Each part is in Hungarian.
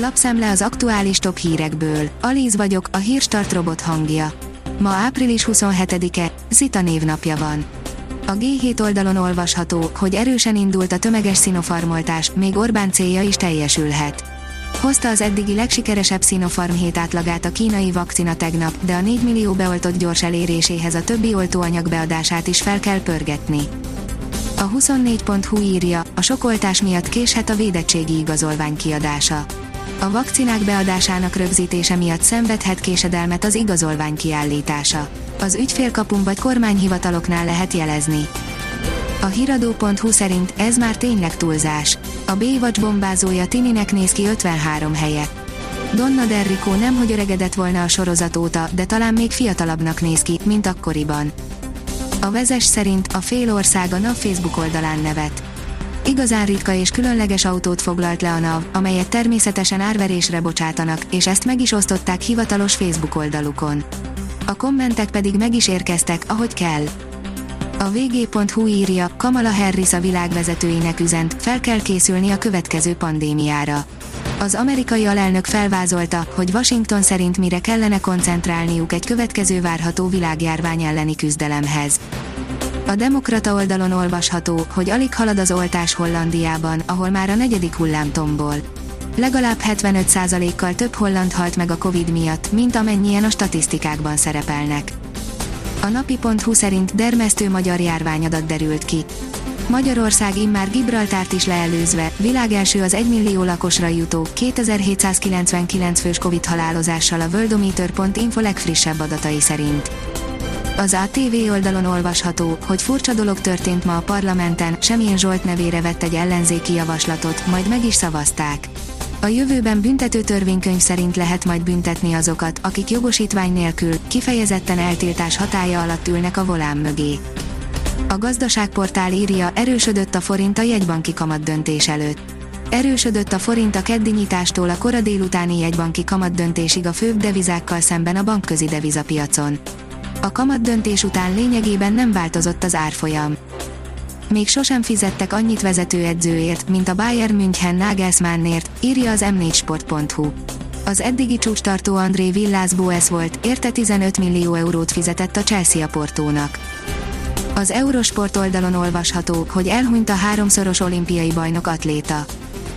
Lapszemle az aktuális top hírekből. Alíz vagyok, a hírstart robot hangja. Ma április 27-e, Zita névnapja van. A G7 oldalon olvasható, hogy erősen indult a tömeges szinofarmoltás, még Orbán célja is teljesülhet. Hozta az eddigi legsikeresebb Sinopharm hét átlagát a kínai vakcina tegnap, de a 4 millió beoltott gyors eléréséhez a többi oltóanyag beadását is fel kell pörgetni. A 24.hu írja, a sokoltás miatt késhet a védettségi igazolvány kiadása. A vakcinák beadásának rögzítése miatt szenvedhet késedelmet az igazolvány kiállítása. Az ügyfélkapun vagy kormányhivataloknál lehet jelezni. A hiradó.hu szerint ez már tényleg túlzás. A Baywatch bombázója Tininek néz ki 53 helyet. Donna Derrico nem hogy öregedett volna a sorozat óta, de talán még fiatalabbnak néz ki, mint akkoriban. A vezes szerint a fél ország a NAV Facebook oldalán nevet. Igazán ritka és különleges autót foglalt le a NAV, amelyet természetesen árverésre bocsátanak, és ezt meg is osztották hivatalos Facebook oldalukon. A kommentek pedig meg is érkeztek, ahogy kell. A vg.hu írja, Kamala Harris a világvezetőinek üzent, fel kell készülni a következő pandémiára. Az amerikai alelnök felvázolta, hogy Washington szerint mire kellene koncentrálniuk egy következő várható világjárvány elleni küzdelemhez. A Demokrata oldalon olvasható, hogy alig halad az oltás Hollandiában, ahol már a negyedik hullám tombol. Legalább 75%-kal több holland halt meg a Covid miatt, mint amennyien a statisztikákban szerepelnek. A napi.hu szerint dermesztő magyar járványadat derült ki. Magyarország immár Gibraltárt is leelőzve, világelső az 1 millió lakosra jutó, 2799 fős Covid halálozással a worldometer.info legfrissebb adatai szerint. Az ATV oldalon olvasható, hogy furcsa dolog történt ma a parlamenten, Semjén Zsolt nevére vett egy ellenzéki javaslatot, majd meg is szavazták. A jövőben büntető törvénykönyv szerint lehet majd büntetni azokat, akik jogosítvány nélkül, kifejezetten eltiltás hatája alatt ülnek a volán mögé. A gazdaságportál írja, erősödött a forint a jegybanki kamat döntés előtt. Erősödött a forint a keddi nyitástól a kora délutáni jegybanki kamat döntésig a főbb devizákkal szemben a bankközi devizapiacon. A kamat döntés után lényegében nem változott az árfolyam. Még sosem fizettek annyit vezetőedzőért, mint a Bayern München Nagelsmannért, írja az m4sport.hu. Az eddigi csúcstartó André Villas Boas volt, érte 15 millió eurót fizetett a Chelsea Portónak. Az Eurosport oldalon olvasható, hogy elhunyt a háromszoros olimpiai bajnok atléta.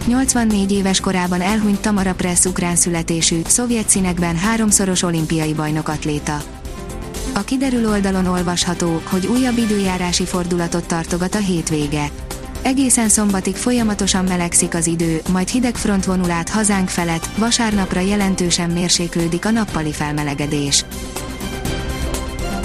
84 éves korában elhunyt Tamara Press ukrán születésű, szovjet színekben háromszoros olimpiai bajnok atléta. A kiderül oldalon olvasható, hogy újabb időjárási fordulatot tartogat a hétvége. Egészen szombatig folyamatosan melegszik az idő, majd hideg front vonul át hazánk felett, vasárnapra jelentősen mérséklődik a nappali felmelegedés.